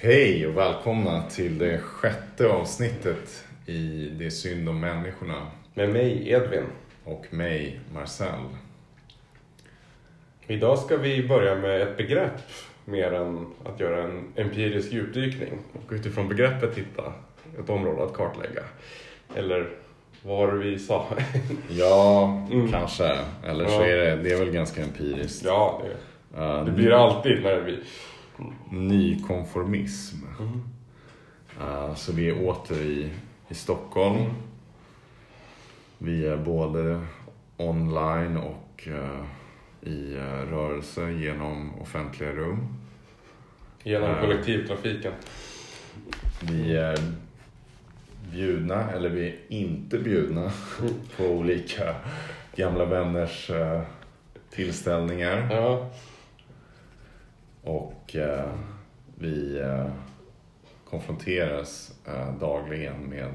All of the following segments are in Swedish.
Hej och välkomna till det sjätte avsnittet i Det är synd om människorna Med mig Edvin. och mig, Marcel. Idag ska vi börja med ett begrepp mer än att göra en empirisk djupdykning. Och utifrån begreppet hitta ett område att kartlägga. Eller vad vi sa? Ja, Mm. kanske. Eller så är det, det är väl ganska empiriskt. ja, det, det blir alltid när det Nykonformism. Uh, så vi är åter i, i Stockholm. Vi är både online och uh, i uh, rörelse genom offentliga rum. Genom kollektivtrafiken. Vi är bjudna, eller vi är inte bjudna, på olika gamla vänners tillställningar. Ja, och eh, vi eh, konfronteras eh, dagligen med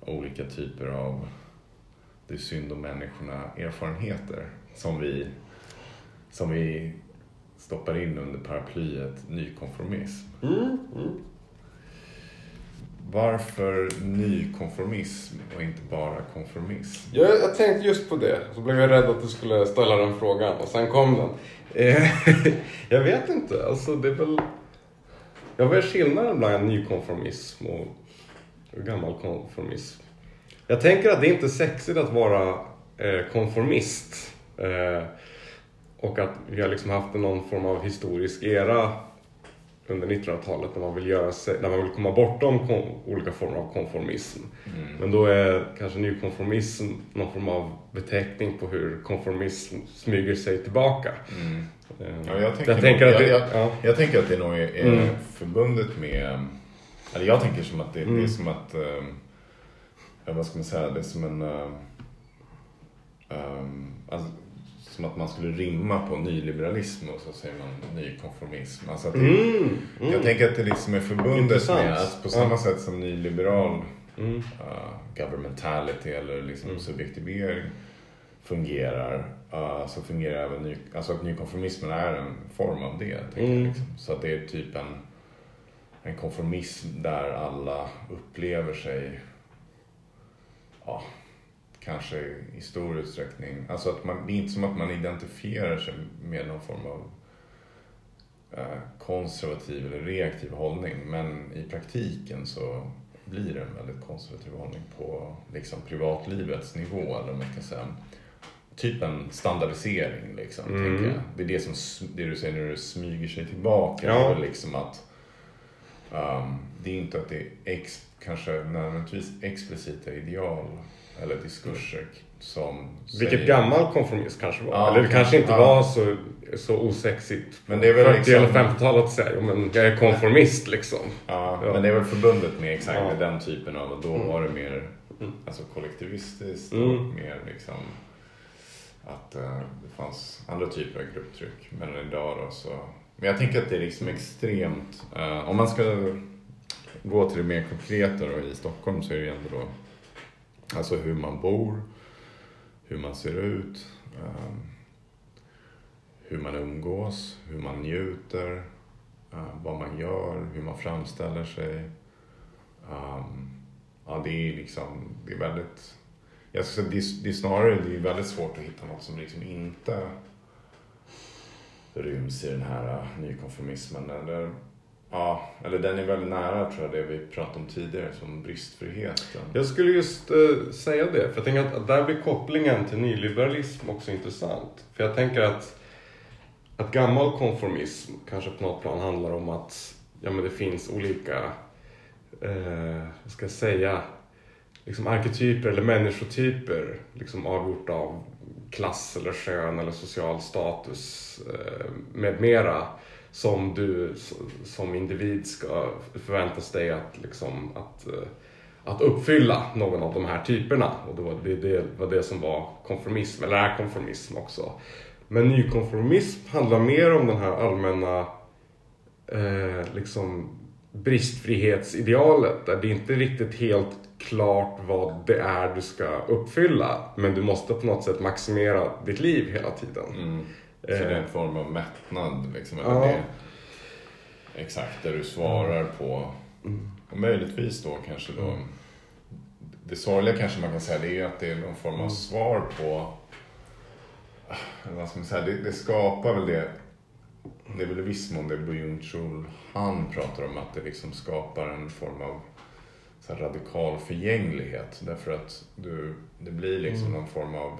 olika typer av det är synd om människorna erfarenheter som vi, som vi stoppar in under paraplyet nykonformism. mm, mm. Varför nykonformism och inte bara konformism? Jag, jag tänkte just på det, så blev jag rädd att du skulle ställa den frågan och sen kom den. Eh, jag vet inte, alltså det är väl... Jag är skillnaden mellan nykonformism och gammal konformism? Jag tänker att det är inte sexigt att vara eh, konformist. Eh, och att vi har liksom haft någon form av historisk era under 1900-talet när man vill, göra sig, när man vill komma bortom kon, olika former av konformism. Men då är kanske nykonformism någon form av beteckning på hur konformism smyger sig tillbaka. Mm. Ja, jag, tänker jag tänker nog, att det, jag, jag, ja. jag tänker att det nog är, är Mm. förbundet med... Eller jag tänker som att det, det är Mm. som att... eh, vad ska man säga? Det är som en... ehm, alltså, som att man skulle rimma på nyliberalism och så säger man nykonformism. Alltså det, Mm, mm. Jag tänker att det liksom är förbundet Intressant. med att på samma sätt som nyliberal Mm. uh, governmentality eller liksom Mm. subjektivering fungerar uh, så fungerar även ny, alltså att nykonformismen är en form av det. tänker Mm. Jag, liksom. Så att det är typ en, en konformism där alla upplever sig ja, kanske i stor utsträckning, alltså att man, det är inte som att man identifierar sig med någon form av eh, konservativ eller reaktiv hållning men i praktiken så blir det en väldigt konservativ hållning på liksom privatlivets nivå eller man ska säga. Typ en standardisering liksom, Mm. Det är det som det du säger när det smyger sig tillbaka. Ja. Liksom att ehm, det är inte att det är ex, kanske nödvändigtvis explicita ideal eller diskurser som Vilket säger- gammal konformist kanske var. Ja, Eller det kanske inte ja. var så, så osexigt. Men det är väl 40 liksom- eller 50-talet att säga, "Jo, men jag är konformist liksom. Ja, Ja. men det är väl förbundet med exakt med den typen av, och då Mm. var det mer Mm. alltså, kollektivistiskt Mm. och mer liksom att eh, det fanns andra typer av grupptryck. Men idag då så, men jag tänker att det är liksom extremt, eh, om man ska gå till det mer konkreta då i Stockholm så är det ju ändå då alltså hur man bor, hur man ser ut, ehm, hur man umgås, hur man njuter, ehm, vad man gör, hur man framställer sig. Ehm, ja, det är liksom, det är väldigt, jag ska säga, det, är, det är snarare, det är väldigt svårt att hitta något som liksom inte ryms i den här eh, nykonformismen. Eller, ja, eller den är väldigt nära tror jag det vi pratade om tidigare som bristfriheten. Jag skulle just eh, säga det, för jag tänker att, där blir kopplingen till nyliberalism också intressant. För jag tänker att, att gammal konformism kanske på något plan handlar om att ja, men det finns olika, eh, vad ska jag säga, liksom arketyper eller människotyper liksom avgjort av klass eller kön eller social status eh, med mera som du som individ ska förväntas dig att, liksom, att, eh, att uppfylla någon av de här typerna. Och det var det, det var det som var konformism, eller är konformism också. Men nykonformism handlar mer om den här allmänna eh, liksom bristfrihetsidealet där det inte är riktigt helt klart vad det är du ska uppfylla men du måste på något sätt maximera ditt liv hela tiden. Mm. Så det är en form av mättnad liksom. Eller Ja. det, Exakt, där du svarar på, Mm. och möjligtvis då kanske då, det sorgliga kanske man kan säga det är att det är någon form av Mm. svar på, vad ska man säga, det, det skapar väl det, det är väl i viss mån det Byung-Chul han pratar om, att det liksom skapar en form av så radikal förgänglighet. Därför att du, det blir liksom Mm. någon form av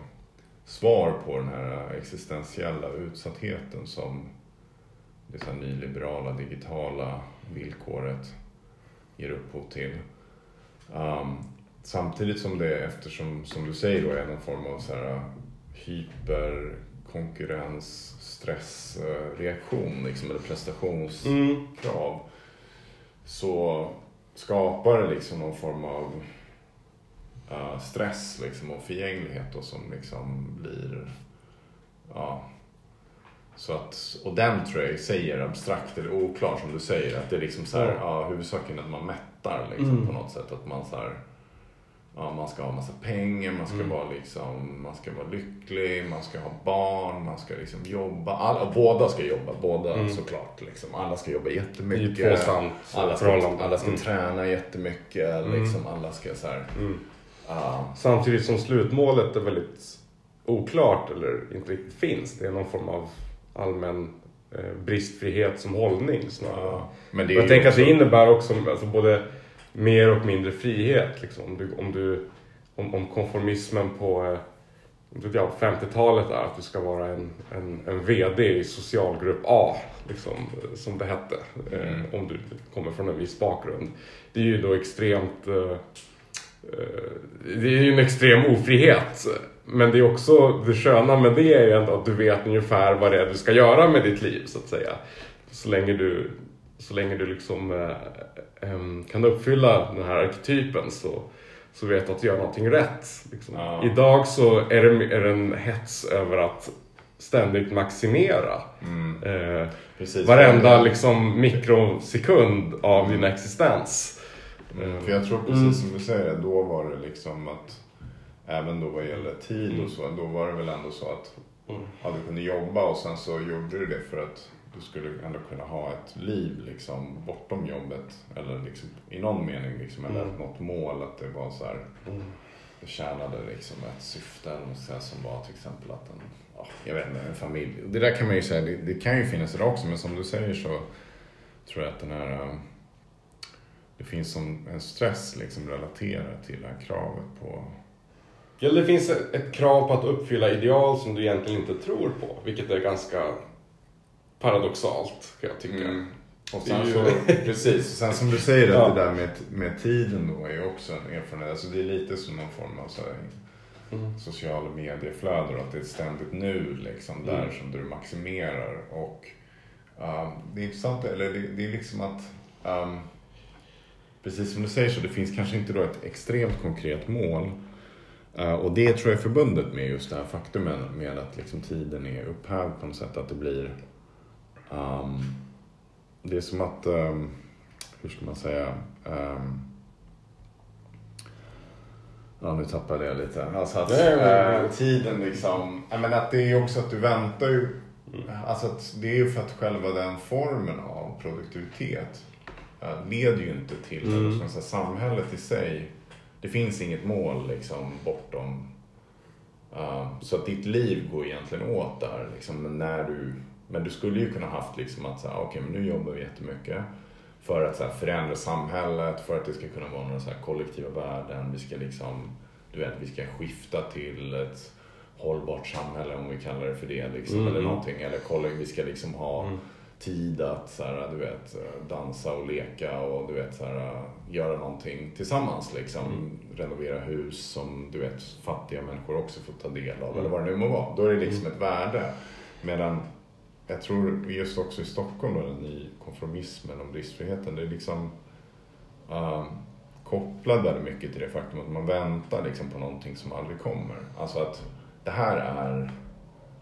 svar på den här existentiella utsattheten som det så nyliberala digitala villkoret ger upphov till. Um, samtidigt som det, eftersom som du säger då, är någon form av så här hyperkonkurrens, stressreaktion liksom, eller prestationskrav Mm. så skapar det liksom någon form av stress liksom, och förgänglighet då, som liksom blir ja, så att, och den tror jag säger abstrakt eller oklar som du säger. Att det är liksom så här, Ja. huvudsaken att man mättar liksom Mm. på något sätt. Att man så här, ja, man ska ha massa pengar, man ska Mm. vara liksom, man ska vara lycklig, man ska ha barn, man ska liksom jobba. Alla, båda ska jobba, båda Mm. såklart. Liksom. Alla ska jobba Det är jättemycket. Alla ska, alla ska Mm. träna jättemycket. Mm. Liksom, alla ska så här, Mm. Samtidigt som slutmålet är väldigt oklart eller inte riktigt finns. Det är någon form av allmän eh, bristfrihet som hållning snarare. ja. Men det är jag tänker också- att det innebär också alltså, både mer och mindre frihet. Liksom. Om, du, om, du, om, om konformismen på eh, ja, 50-talet är att du ska vara en, en, en VD i socialgrupp A, liksom, eh, som det hette. Eh, Mm. om du kommer från en viss bakgrund. Det är ju då extremt... Eh, eh, det är ju en extrem ofrihet. Men det är också, det sköna med det är ju ändå att du vet ungefär vad det är du ska göra med ditt liv så att säga. Så länge du, så länge du liksom eh, kan uppfylla den här arketypen så, så vet du att du gör någonting rätt. Liksom. Ja. Idag så är det, är det en hets över att ständigt maximera. Mm, Eh, precis. varenda liksom, mikrosekund av din existens. Mm, för jag tror precis som du säger, då var det liksom att även då vad gäller tid och så, då var det väl ändå så att Mm. ja, du kunde jobba och sen så gjorde du det för att du skulle ändå kunna ha ett liv liksom bortom jobbet. Eller liksom i någon mening liksom, eller Mm. något mål. Att det var så här, Mm. det tjänade liksom ett syfte eller som var till exempel att en, ja, jag vet inte, en familj. Det där kan man ju säga, det, det kan ju finnas idag också men som du säger så tror jag att den här äh, det finns som en stress liksom relaterad till det här kravet på Ja, det finns ett krav på att uppfylla ideal som du egentligen inte tror på, vilket är ganska paradoxalt kan jag tycka. Mm. Och sen ju- så, precis, och sen som du säger Ja. att det där med, med tiden då är ju också en erfarenhet. Alltså det är lite som någon form av så här, Mm. sociala medieflöden och att det är ett ständigt nu liksom där Mm. som du maximerar. Och um, det är intressant, eller det, det är liksom att um, precis som du säger så det finns kanske inte då ett extremt konkret mål. Uh, och det tror jag är förbundet med just det här faktumet med att liksom tiden är upphävd på något sätt. Att det blir um, det är som att, um, hur ska man säga, um, Ja, nu tappade jag lite. Alltså att eh, tiden liksom, ja, men att det är också att du väntar ju, alltså att det är ju för att själva den formen av produktivitet eh, leder ju inte till, Mm. man säga, samhället i sig, det finns inget mål liksom bortom, eh, så att ditt liv går egentligen åt där liksom, men när du, men du skulle ju kunna haft liksom att säga, okej men nu jobbar vi jättemycket för att så här, förändra samhället, för att det ska kunna vara några så här, kollektiva värden. Vi ska liksom, du vet, vi ska skifta till ett hållbart samhälle om vi kallar det för det. Liksom, Mm. Eller någonting. Eller kollek- vi ska liksom ha Mm. Tid att så här, du vet, dansa och leka och du vet, så här, göra någonting tillsammans. Liksom. Mm. Renovera hus som du vet, fattiga människor också får ta del av. Mm. Eller vad det nu må vara. Då är det liksom ett värde. Medan jag tror just också i Stockholm då, den i konformismen och bristfriheten, det är liksom um, kopplad väldigt mycket till det faktum att man väntar liksom på någonting som aldrig kommer. Alltså att det här är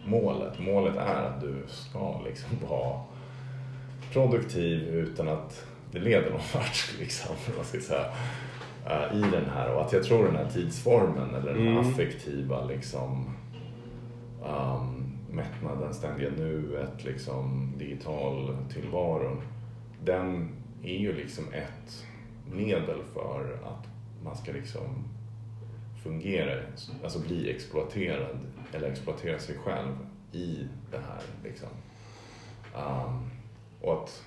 målet. Målet är att du ska liksom vara produktiv utan att det leder någon vart. Liksom, vad ska säga, uh, I den här. Och att jag tror den här tidsformen eller den Mm. affektiva liksom um, mättnaden, ständiga nuet, liksom, digital tillvaron. den är ju liksom ett medel för att man ska liksom fungera, alltså bli exploaterad eller exploatera sig själv i det här liksom. Um, och att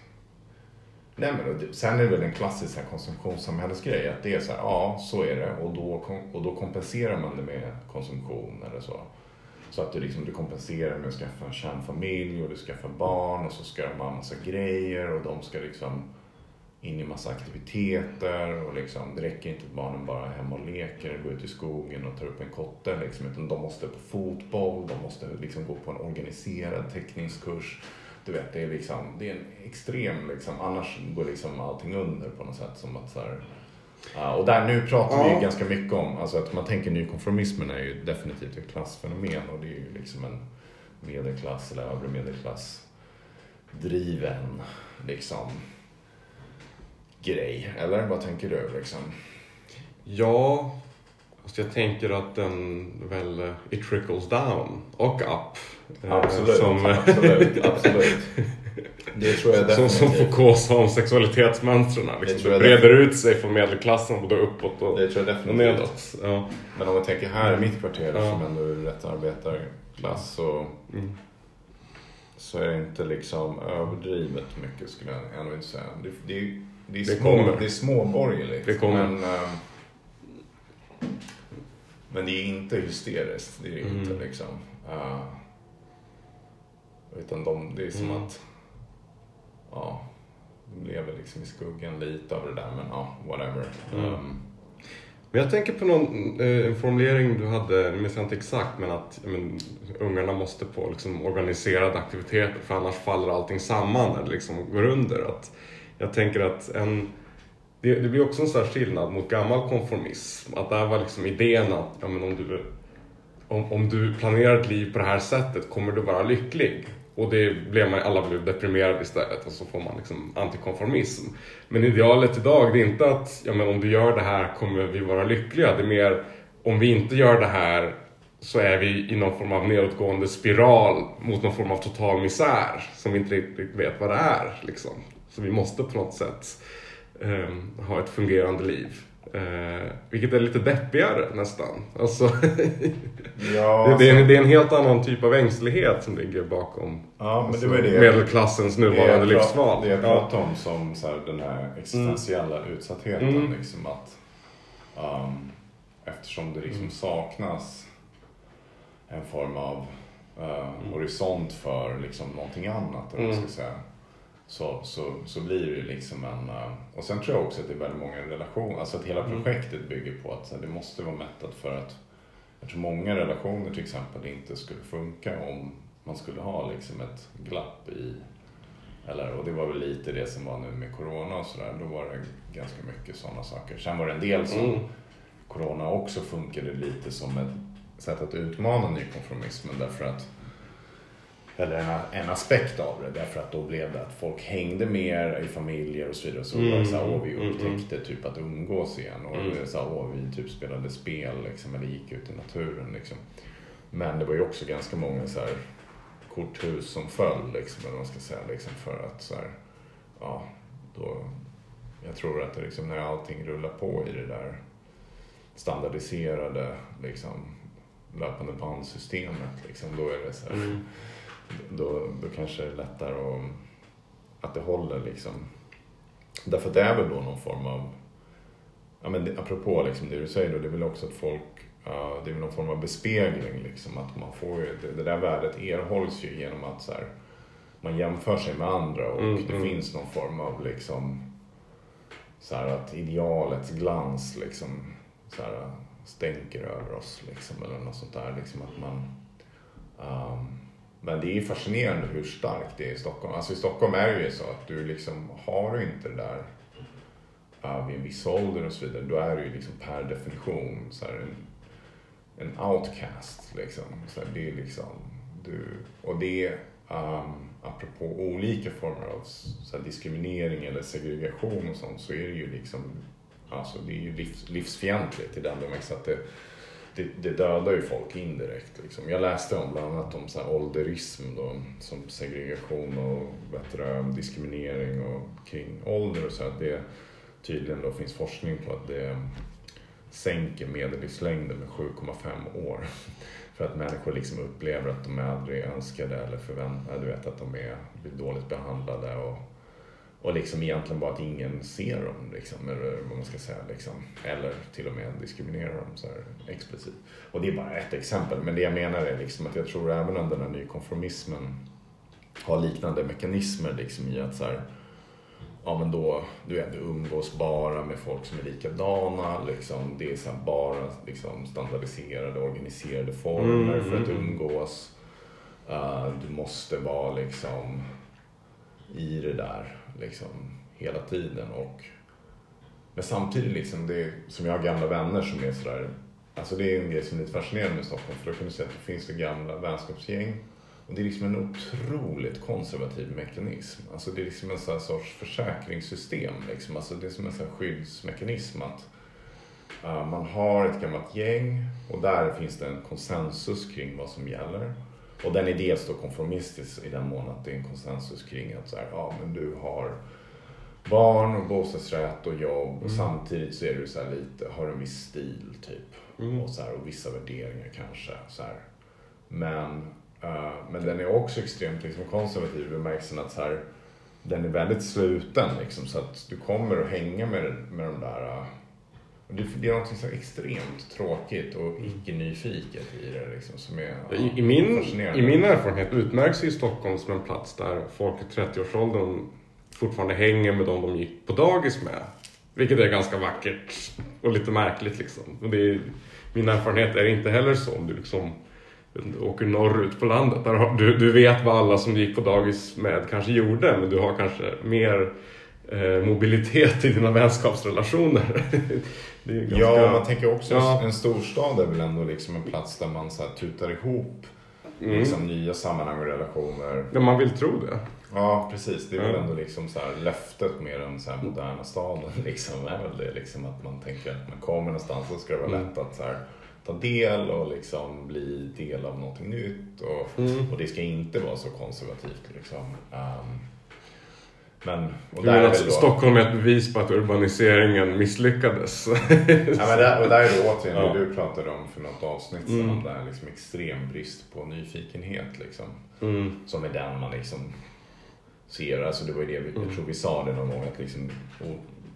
Nej, men sen är det väl en klassisk konsumtionssamhällesgrej att det är så här, ja så är det och då, och då kompenserar man det med konsumtion eller så. Så att du, liksom, du kompenserar med att skaffa en kärnfamilj och du skaffar barn och så ska de ha en massa grejer och de ska liksom in i massa aktiviteter och liksom, det räcker inte att barnen bara är hemma och leker, går ut i skogen och tar upp en kotte liksom, utan de måste på fotboll, de måste liksom gå på en organiserad teckningskurs. Du vet, det är liksom, det är en extrem liksom, annars går liksom allting under på något sätt som att så här, Ja, och där, nu pratar ja. vi ju ganska mycket om, alltså att man tänker nykonformismen är ju definitivt ett klassfenomen och det är ju liksom en medelklass eller övre medelklass driven liksom grej. Eller vad tänker du liksom? Ja, alltså jag tänker att den väl, it trickles down och up. Eh, absolut, som, absolut, absolut. Det tror jag. Som, som Foucault sa om sexualitetsmönstren. Liksom. Det, det breder ut sig från medelklassen både uppåt och, det tror jag definitivt. och nedåt. Ja. Men om vi tänker här i mitt kvarter ja. som ändå är rätt arbetarklass så, mm. så är det inte liksom överdrivet mycket skulle jag ändå inte säga. Det, det, det är, det små, kommer. det är småborgerligt. Det kommer. Men, äh, men det är inte hysteriskt. Det är mm. inte liksom. Uh, utan de, det är som mm. att ja, de lever liksom i skuggan lite av det där men ja, whatever. Mm. Um, men jag tänker på någon eh, formulering du hade, nu minns jag inte exakt, men att men, ungarna måste på liksom, organiserade aktiviteter för annars faller allting samman eller liksom går under. Att, jag tänker att en, det, det blir också en sån skillnad mot gammal konformism. Att där var liksom idén att ja, men om, du, om, om du planerar ett liv på det här sättet kommer du vara lycklig. Och det blev man, alla blev deprimerade istället och så får man liksom antikonformism. Men idealet idag det är inte att ja, men om du gör det här kommer vi vara lyckliga. Det är mer om vi inte gör det här så är vi i någon form av nedåtgående spiral mot någon form av total misär som vi inte riktigt vet vad det är. Liksom. Så vi måste på något sätt um, ha ett fungerande liv. Uh, vilket är lite deppigare nästan. Alltså, ja, det, det, är en, det, är en, helt annan typ av ängslighet som ligger bakom ja, det, medelklassens nuvarande det livsval. Det jag pratade om som så här, den här existentiella mm. utsattheten. Mm. Liksom att, um, eftersom det liksom mm. saknas en form av uh, horisont för liksom någonting annat. Eller mm. ska säga så, så, så blir det ju liksom en... Eh, och sen tror jag också att det är väldigt många relationer, alltså att hela mm. projektet bygger på att det måste vara mättat för att jag tror många relationer till exempel inte skulle funka om man skulle ha liksom ett glapp i eller, och det var väl lite det som var nu med Corona och sådär. Då var det ganska mycket sådana saker. Sen var det en del som mm. Corona också funkade lite som ett sätt att utmana nykonformismen därför att eller en, en aspekt av det. Därför att då blev det att folk hängde mer i familjer och så vidare. Så mm. var det så här, åh, vi mm, upptäckte mm. typ att umgås igen. Och mm. så här, åh, vi typ spelade spel liksom, eller gick ut i naturen. Liksom. Men det var ju också ganska många så här, korthus som föll, liksom, eller man ska säga. Liksom, för att så här, ja, då, jag tror att det liksom, när allting rullar på i det där standardiserade liksom, löpande bandsystemet, liksom, då är det så här, mm då, då kanske det är lättare att, att det håller liksom. Därför att det är väl då någon form av, ja men apropå liksom det du säger då, det är väl också att folk, uh, det är väl någon form av bespegling liksom. Att man får ju, det, det där värdet erhålls ju genom att så här, man jämför sig med andra och mm, det mm. finns någon form av liksom så här, att idealets glans liksom så här, stänker över oss liksom eller något sånt där liksom att man um, men det är fascinerande hur starkt det är i Stockholm. Alltså i Stockholm är det ju så att du liksom har du inte det där uh, vid en viss ålder och så vidare. Då är du ju liksom per definition så här, en, en outcast. Liksom. Så här, det är liksom, du, och det är um, apropå olika former av så här, diskriminering eller segregation och sånt så är det ju liksom, alltså det är ju livs, livsfientligt i den bemärkelsen att det det, det dödar ju folk indirekt. Liksom. Jag läste om bland annat om så här ålderism då, som segregation och bättre diskriminering och kring ålder och så att det tydligen då finns forskning på att det sänker medellivslängden med 7,5 år. För att människor liksom upplever att de är aldrig önskade eller förväntade, du vet att de är, dåligt behandlade och och liksom egentligen bara att ingen ser dem, liksom, eller vad man ska säga. Liksom. Eller till och med diskriminerar dem så här explicit. Och det är bara ett exempel. Men det jag menar är liksom att jag tror även om den här nykonformismen har liknande mekanismer liksom i att så här, ja men då, du vet, umgås bara med folk som är likadana. Liksom. Det är så bara liksom, standardiserade, organiserade former mm, för att mm, mm. umgås. Uh, du måste vara liksom i det där liksom hela tiden. Och, men samtidigt, liksom, det, som jag har gamla vänner som är sådär, alltså det är en grej som är lite fascinerande med Stockholm för då kan du säga att det finns det gamla vänskapsgäng och det är liksom en otroligt konservativ mekanism. Alltså det är liksom en sån sorts försäkringssystem. Liksom. Alltså det är som en sån skyddsmekanism att uh, man har ett gammalt gäng och där finns det en konsensus kring vad som gäller. Och den är dels då konformistisk i den mån att det är en konsensus kring att så här, ja men du har barn och bostadsrätt och jobb mm. och samtidigt så är du så lite, har en viss stil typ. Mm. Och, så här, och vissa värderingar kanske. Så här. Men, uh, men den är också extremt liksom, konservativ i bemärkelsen att så här, den är väldigt sluten liksom, så att du kommer att hänga med, med de där uh, det, det är något så extremt tråkigt och icke-nyfiket i det. Liksom, som är ja, I, min, I min erfarenhet utmärks ju Stockholm som en plats där folk i 30-årsåldern fortfarande hänger med de de gick på dagis med. Vilket är ganska vackert och lite märkligt liksom. Och det är, min erfarenhet är inte heller så om du liksom åker norrut på landet. Där har, du, du vet vad alla som gick på dagis med kanske gjorde men du har kanske mer mobilitet i dina vänskapsrelationer. ganska... Ja, man tänker också ja. en storstad är väl ändå liksom en plats där man så här tutar ihop mm. liksom, nya sammanhang och relationer. Ja, man vill tro det. Ja, precis. Det är väl ändå liksom så här löftet med den så här moderna staden. Liksom, är väl det liksom att man tänker att man kommer någonstans så ska det vara mm. lätt att så här, ta del och liksom bli del av någonting nytt. Och, mm. och det ska inte vara så konservativt. Liksom. Um, men, och där är då... Stockholm är ett bevis på att urbaniseringen misslyckades. ja, men där, och där är det återigen ja. det du pratade om för något avsnitt sedan. Mm. Där liksom extrem brist på nyfikenhet. Liksom, mm. Som är den man liksom ser. Alltså det var ju det vi, mm. jag tror vi sa det någon gång. Att liksom,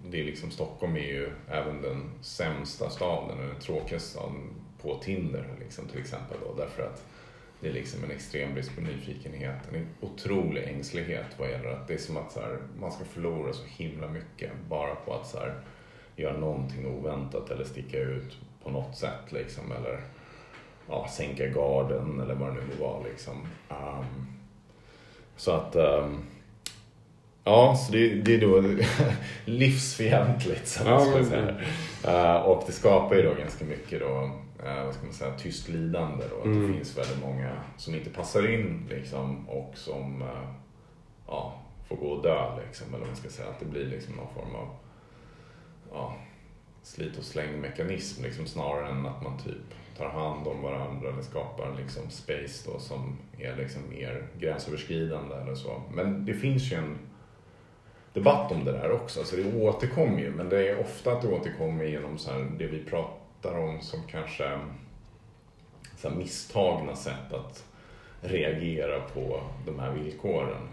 det är liksom, Stockholm är ju även den sämsta staden, den tråkigaste staden på Tinder liksom, till exempel. Då, därför att det är liksom en extrem brist på nyfikenhet, en otrolig ängslighet vad gäller att det är som att så här, man ska förlora så himla mycket bara på att så här, göra någonting oväntat eller sticka ut på något sätt liksom eller ja, sänka garden eller vad det nu var liksom. Um, så att um, Ja, så det, det är då livsfientligt så ja, säga. Uh, och det skapar ju då ganska mycket då eh, vad ska man säga, tyst lidande. Då. Mm. Att det finns väldigt många som inte passar in liksom, och som eh, ja, får gå och dö. Liksom, eller vad man ska säga. Att det blir liksom någon form av ja, slit och släng mekanism liksom, snarare än att man typ tar hand om varandra eller skapar liksom space då som är liksom mer gränsöverskridande eller så. Men det finns ju en debatt om det där också, så det återkommer ju. Men det är ofta att det återkommer genom så här, det vi pratar pratar om som kanske så misstagna sätt att reagera på de här villkoren.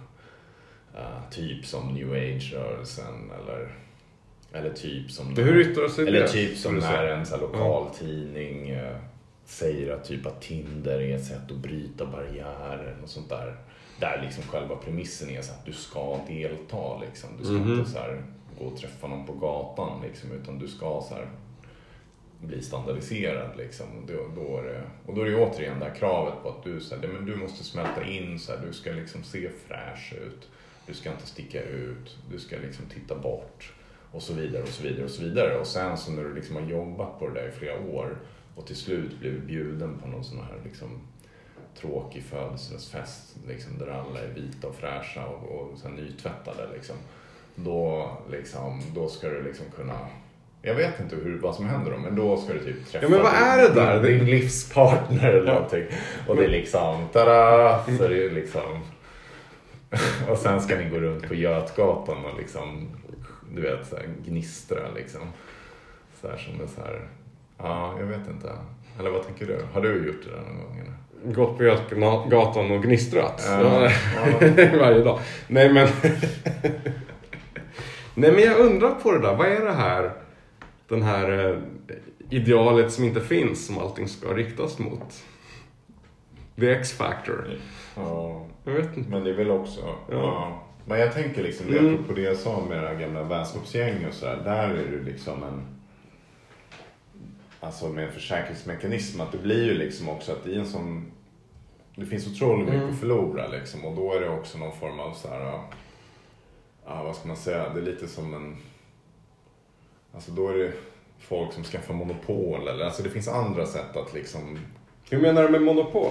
Uh, typ som new age-rörelsen eller, eller typ som, yttrar sig eller det? Typ som när en så lokaltidning uh, säger att, typ att Tinder är ett sätt att bryta barriärer och sånt där. Där liksom själva premissen är så att du ska delta liksom. Du ska mm -hmm. inte så här, gå och träffa någon på gatan liksom, utan du ska så här, bli standardiserad. Liksom. Då, då är det, och då är det återigen det här kravet på att du, så här, men du måste smälta in, så här, du ska liksom se fräsch ut. Du ska inte sticka ut, du ska liksom titta bort och så vidare och så vidare och så vidare. Och sen så när du liksom har jobbat på det där i flera år och till slut blir bjuden på någon sån här liksom tråkig födelsedagsfest liksom, där alla är vita och fräscha och, och så nytvättade. Liksom. Då, liksom, då ska du liksom kunna jag vet inte hur, vad som händer då, men då ska du typ träffa Ja, men vad är det där? din, livspartner eller någonting. Och det är liksom, tada! Så är det ju liksom... Och sen ska ni gå runt på Götgatan och liksom, du vet, så här, gnistra liksom. Så här som det är så här, ja, jag vet inte. Eller vad tänker du? Har du gjort det där någon gång? Eller? Gått på Götgatan och gnistrat. Ja, Ja, Varje dag. Nej men... Nej men jag undrar på det där. Vad är det här? Den här eh, idealet som inte finns som allting ska riktas mot. The X-factor. Ja, Jag vet inte. men det är väl också, Ja. ja. Men jag tänker liksom, det Mm. apropå det jag sa med här gamla vänskapsgäng och sådär. Där är det liksom en, alltså med en försäkringsmekanism. Att det blir ju liksom också att i en sån, det finns otroligt mycket Mm. att förlora liksom. Och då är det också någon form av så här, ja vad ska man säga, det är lite som en, alltså då är det folk som skaffar monopol eller, alltså det finns andra sätt att liksom Hur menar du med monopol?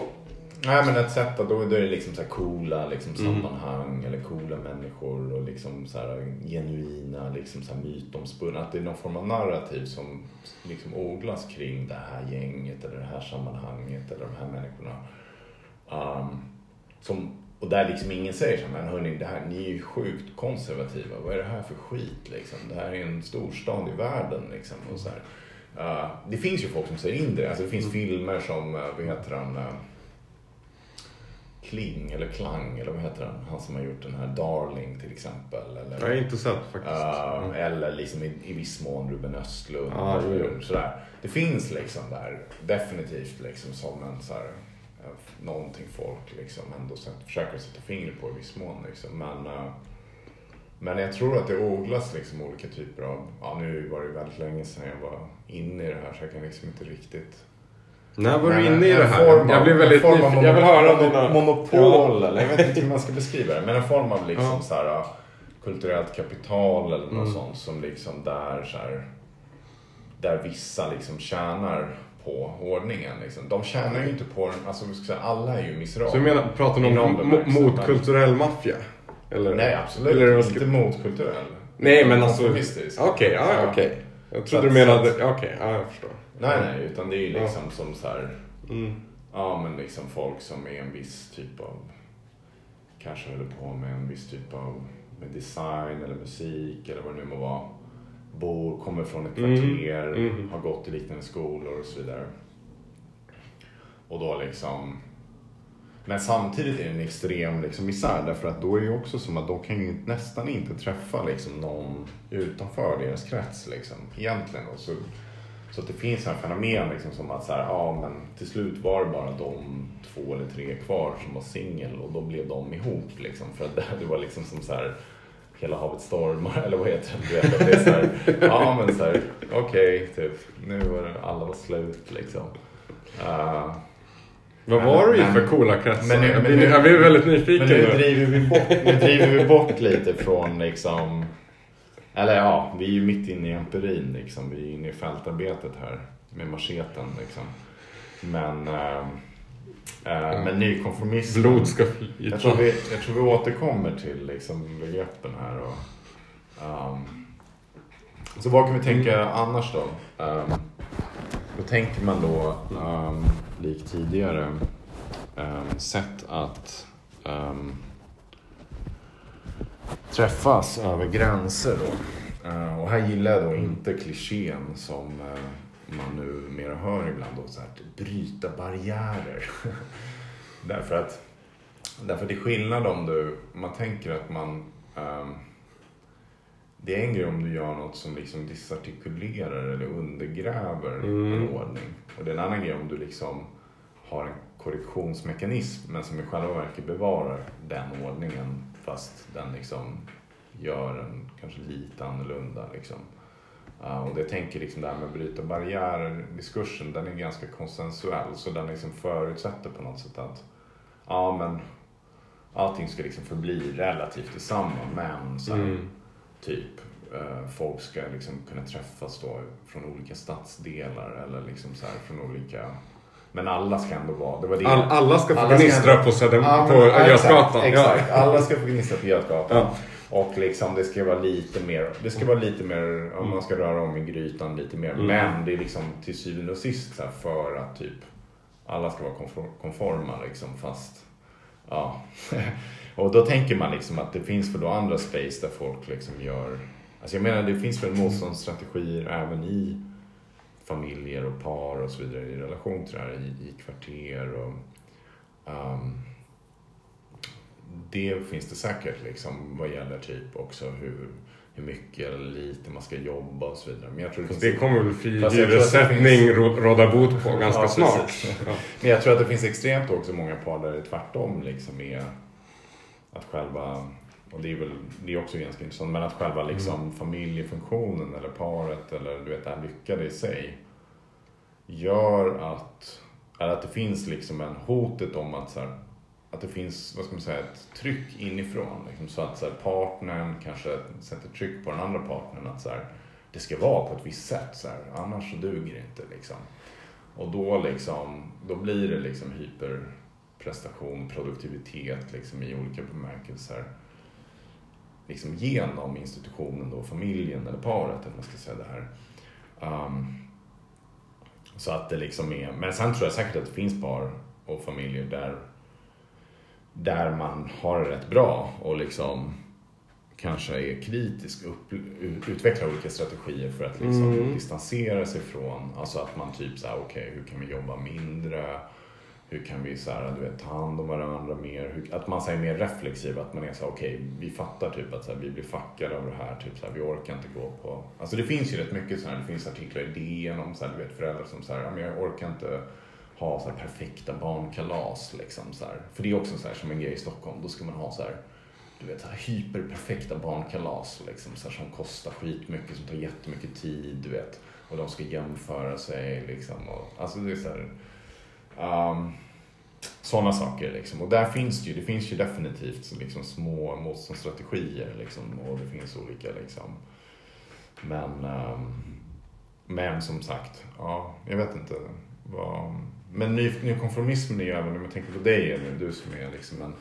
Nej men ett sätt att då, då är det liksom så här coola liksom, Mm. sammanhang eller coola människor och liksom så här genuina liksom så här mytomspunna. Att det är någon form av narrativ som liksom odlas kring det här gänget eller det här sammanhanget eller de här människorna. Um, som, och där liksom ingen säger så här, men hörni, det här, ni är ju sjukt konservativa. Vad är det här för skit liksom? Det här är en storstad i världen liksom. Och så. Uh, det finns ju folk som säger in det. Alltså det finns filmer som, uh, vad heter han? Uh, Kling eller Klang eller vad heter han? Han som har gjort den här Darling till exempel. Eller, Jag har inte sett faktiskt. Uh, eller liksom i, i viss mån Ruben Östlund. Jo. sådär. Det finns liksom där definitivt liksom som en så här, eh, någonting folk liksom ändå försöker sätta fingret på i viss mån. Liksom. Men, uh, men jag tror att det odlas liksom olika typer av, ja nu var det väldigt länge sedan jag var inne i det här så jag kan liksom inte riktigt När var men du inne i det här? av- Jag blir väldigt nyfiken. Jag vill höra mono- dina... Monopol eller jag vet inte hur man ska beskriva det. Men en form av liksom Ja. så här, uh, kulturellt kapital eller något Mm. sånt som liksom där så här, där vissa liksom tjänar på ordningen. Liksom. De tjänar ju inte på den, alltså säga, alla är ju miserabla. Så du menar, pratar du om motkulturell maffia? Eller? Nej absolut Eller ska- inte motkulturell. Nej men alltså... Okej, Konformistisk. ja, okej. Jag Så trodde du menade... Okej, ja jag förstår. Nej nej, utan det är ju liksom som så här Mm. Ja, men liksom folk som är en viss typ av, kanske håller på med en viss typ av med design eller musik eller vad det nu må vara. Bor, kommer från ett Mm, kvarter, mm. har gått i liknande skolor och så vidare. Och då liksom, men samtidigt är det en extrem liksom misär därför att då är det också som att de kan ju nästan inte träffa liksom någon utanför deras krets liksom egentligen. Och så, så att det finns en fenomen liksom som att så här, ja men till slut var det bara de två eller tre kvar som var singel och då blev de ihop liksom för att det var liksom som så här Hela havet stormar eller vad heter det? Du vet att det är så här, ja men så här, okej typ nu var det, alla var slut liksom. Uh, Vad Men- var du i men- för coola kretsar? men nu- jag, men blir, nu- jag blir väldigt nyfiken Men nu nu. driver vi bort, nu driver vi bort lite från liksom Eller ja, vi är ju mitt inne i empirin liksom. Vi är inne i fältarbetet här med macheten liksom. Men äh, äh, men nykonformism Blod ska jag tror, flyta. vi, jag tror vi återkommer till liksom begreppen här. Och, ehm, så vad kan vi tänka annars då? Um, då tänker man då, um, likt tidigare, um, sätt att um, träffas över gränser. Då. Eh, och här gillar jag då inte klichén som uh, man numera hör ibland. Då, så här, att bryta barriärer. Därför att Därför det är skillnad om du, man tänker att man ehm, Det är en grej om du gör något som liksom disartikulerar eller undergräver Mm. en ordning. Och det är en annan grej om du liksom har en korrektionsmekanism men som i själva verket bevarar den ordningen fast den liksom gör en kanske lite annorlunda liksom. Uh, och det tänker liksom det här med att bryta barriärer, diskursen, den är ganska konsensuell så den liksom förutsätter på något sätt att ja men allting ska liksom förbli relativt detsamma men här, Mm. typ eh, folk ska liksom kunna träffas då från olika stadsdelar eller liksom så här från olika men alla ska ändå vara, det var det. All, alla ska få Alla ska gnistra ändå- på, Söder, Ja, på ja, Götgatan. Exakt, exakt. alla ska få gnista på Götgatan. Ja. Och liksom det ska vara lite mer, det ska vara lite mer, om man ska röra om i grytan lite mer. Mm. Men det är liksom till syvende och sist så för att typ alla ska vara konfor- konforma liksom fast ja. och då tänker man liksom att det finns väl då andra space där folk liksom gör, alltså jag menar det finns väl motståndsstrategier även i familjer och par och så vidare i relation till det här i, i kvarter och ehm, det finns det säkert liksom vad gäller typ också hur, hur mycket eller lite man ska jobba och så vidare. Men jag tror det, det kommer väl fri Fast jag tror att det hyressättning finns- rå- råda bot på ganska Ja, snart. precis. Men jag tror att det finns extremt också många par där det är tvärtom liksom är att själva och det är väl det är också ganska intressant, men att själva liksom familjefunktionen eller paret eller du vet det här lyckade i sig gör att, eller att det finns liksom en hotet om att så här, att det finns, vad ska man säga, ett tryck inifrån. Liksom, så att så här, partnern kanske sätter tryck på den andra partnern att så här, det ska vara på ett visst sätt, så här, annars så duger det inte. Liksom. Och då, liksom, då blir det liksom hyperprestation, produktivitet liksom, i olika bemärkelser. Liksom genom institutionen, då, familjen eller paret, eller man ska säga det här. Um, så att det liksom är, men sen tror jag säkert att det finns par och familjer där, där man har det rätt bra och liksom kanske är kritisk, upp, utvecklar olika strategier för att liksom Mm. distansera sig från, alltså att man typ såhär, okej hur kan vi jobba mindre? Hur kan vi så här, du vet, ta hand om varandra mer? Hur, att man så här är mer reflexiv, att man är så här, okej vi fattar typ att så här, vi blir fuckade av det här, typ så här, vi orkar inte gå på... Alltså det finns ju rätt mycket så här, det finns artiklar i DN om så här, du vet, föräldrar som så här, "Ja, men jag orkar inte ha så här perfekta barnkalas liksom så här. För det är också så här som en grej i Stockholm, då ska man ha så här du vet, så här hyperperfekta barnkalas liksom, så här, som kostar skitmycket, som tar jättemycket tid, du vet. Och de ska jämföra sig liksom. Och, alltså det är så här, ehm, um, sådana saker liksom. Och där finns det ju, det finns ju definitivt liksom små motståndsstrategier liksom. Och det finns olika liksom. Men, um, men som sagt, ja, jag vet inte. Vad, men ny, nykonformismen är ju även, om jag tänker på dig Elin, du som är liksom en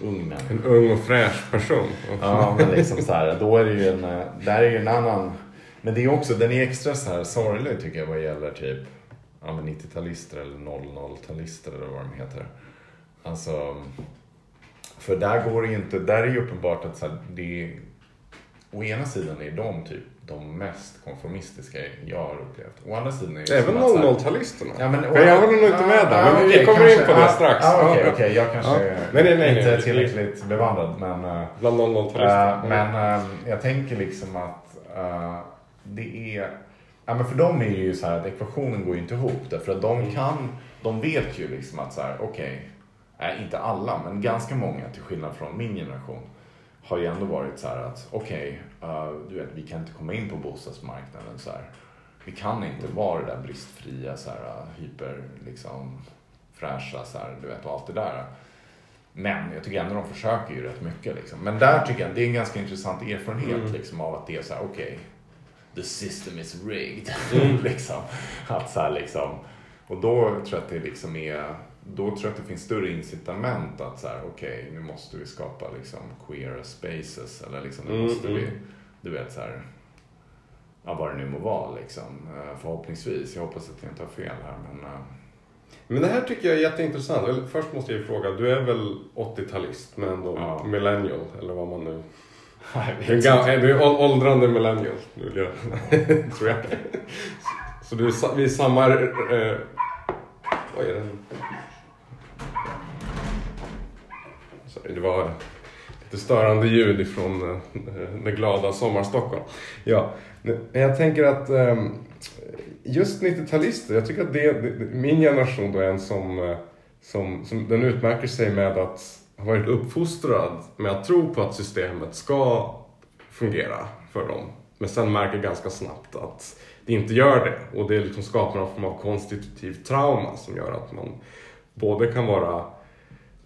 ung människa. En ung och fräsch person. Ja, men liksom så här, då är det ju en, där är ju en annan, men det är också, den är extra så här sorglig tycker jag vad gäller typ ja, men 90-talister eller 00-talister eller vad de heter. Alltså, för där går det ju inte, där är ju uppenbart att så här, det är, å ena sidan är de typ de mest konformistiska jag har upplevt. Å andra sidan är det Även som att så här- 00-talisterna. Ja, men, jag håller nog inte med där, men vi kommer in på det strax. Ja, Okej, Ja. okej, jag kanske Ja. Nej, nej, nej, inte är tillräckligt bevandrad. Men, eh, Bland 00-talisterna. eh, men eh, jag tänker liksom att eh, det är... Ja, men för dem är det ju så här att ekvationen går ju inte ihop. Därför att de kan, de vet ju liksom att så här, okej, nej, inte alla, men ganska många till skillnad från min generation har ju ändå varit så här att okej, eh, du vet, vi kan inte komma in på bostadsmarknaden så här. Vi kan inte vara det där bristfria, så här, eh, hyper, liksom, fräscha, så här, du vet, och allt det där. Men jag tycker ändå de försöker ju rätt mycket. Liksom. Men där tycker jag det är en ganska intressant erfarenhet Mm. liksom, av att det är så här, okej, the system is rigged. Mm. liksom. Att så här, liksom, och då tror jag att det liksom är, då tror jag att det finns större incitament att så här, okej, nu måste vi skapa liksom queer spaces. Eller liksom, nu Mm, måste vi, mm. du vet så här, ja, vad det nu må vara liksom. Eh, Förhoppningsvis, jag hoppas att jag inte har fel här. Men, eh, Men det här tycker jag är jätteintressant. Först måste jag ju fråga, du är väl 80-talist men ändå Ja. millennial eller vad man nu... Du är, du är åldrande millennial, jag... tror jag. Så du vi är samma... Eh... Vad är det? Sorry, det var lite störande ljud ifrån eh, det glada sommarstockholm. Ja, men jag tänker att ehm, just 90-talister, jag tycker att det, det, min generation då är en som, eh, som, som den utmärker sig med att ha varit uppfostrad med att tro på att systemet ska fungera för dem. Men sen märker ganska snabbt att det inte gör det. Och det liksom skapar någon form av konstitutivt trauma som gör att man både kan vara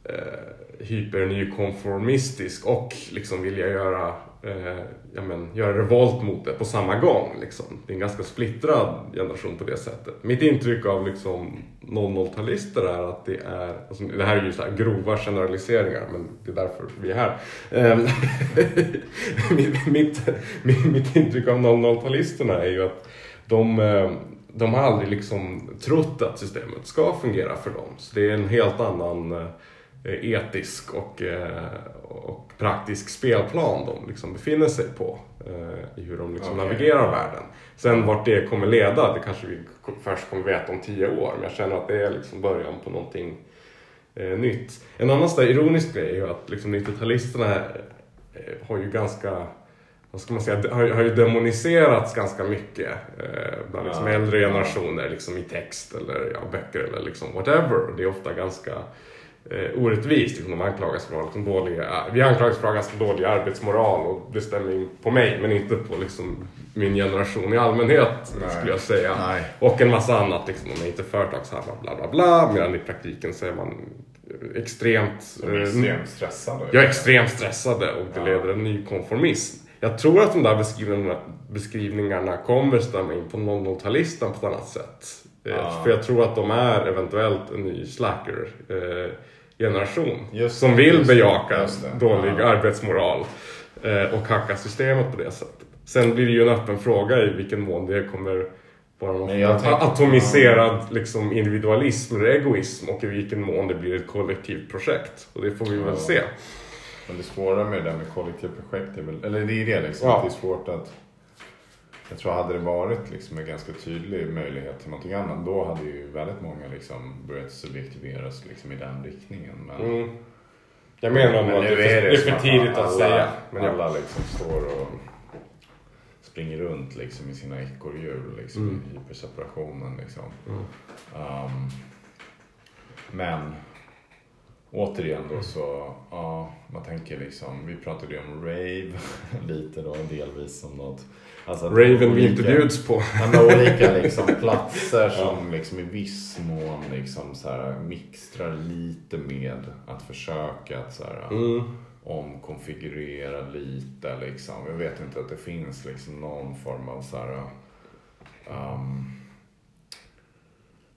eh, hypernykonformistisk och liksom vilja göra, eh, ja, men, göra revolt mot det på samma gång. Liksom. Det är en ganska splittrad generation på det sättet. Mitt intryck av liksom 00-talister är att det är, alltså, det här är ju så här grova generaliseringar men det är därför vi är här. Eh, mitt, mitt, mitt intryck av 00-talisterna är ju att de eh, de har aldrig liksom trott att systemet ska fungera för dem. Så det är en helt annan eh, etisk och, eh, och praktisk spelplan de liksom befinner sig på eh, i hur de liksom okay. navigerar världen. Sen vart det kommer leda, det kanske vi först kommer veta om tio år, men jag känner att det är liksom början på någonting eh, nytt. En annan sån ironisk grej är ju att liksom 90-talisterna har ju ganska vad ska man säga, har, har ju demoniserats ganska mycket eh, bland liksom äldre generationer liksom i text eller ja, böcker eller liksom whatever. Det är ofta ganska eh, orättvist. Liksom, de anklagas för liksom dåliga, vi anklagas för ganska dålig arbetsmoral och det stämmer in på mig men inte på liksom, min generation i allmänhet Nej. skulle jag säga. Nej. Och en massa annat, liksom, de är inte företagshalva bla bla bla medan i praktiken så är man extremt... De är eh, extremt stressade. Ja, extremt stressade och det ja. leder en ny konformism. Jag tror att de där beskrivningarna, beskrivningarna kommer stämma in på 00-talistan på ett annat sätt. Ah. För jag tror att de är eventuellt en ny slacker eh, generation just, som vill just, bejaka just dålig ah. arbetsmoral eh, och hacka systemet på det sättet. Sen blir det ju en öppen fråga i vilken mån det kommer vara någon atomiserad liksom, individualism eller egoism och i vilken mån det blir ett kollektivt projekt. Och det får vi väl se. Men det svåra med det där med kollektivprojekt är väl, eller det är det liksom, ja. att det är svårt att jag tror hade det varit liksom en ganska tydlig möjlighet till någonting annat då hade ju väldigt många liksom börjat subjektiveras liksom i den riktningen. Men, mm. Jag menar nog att det är, det är för tidigt att, alla, säga. Men alla liksom står och springer runt liksom i sina ekorrhjul liksom, mm. i hyperseparationen. Liksom. Mm. Um, men återigen då så, ja, man tänker liksom, vi pratade ju om rave lite då delvis som något. Alltså Raven vi inte bjuds på. med olika liksom, platser som ja. liksom i viss mån liksom så här, mixtrar lite med att försöka att så här, mm. omkonfigurera lite liksom. Jag vet inte att det finns liksom någon form av så här, um,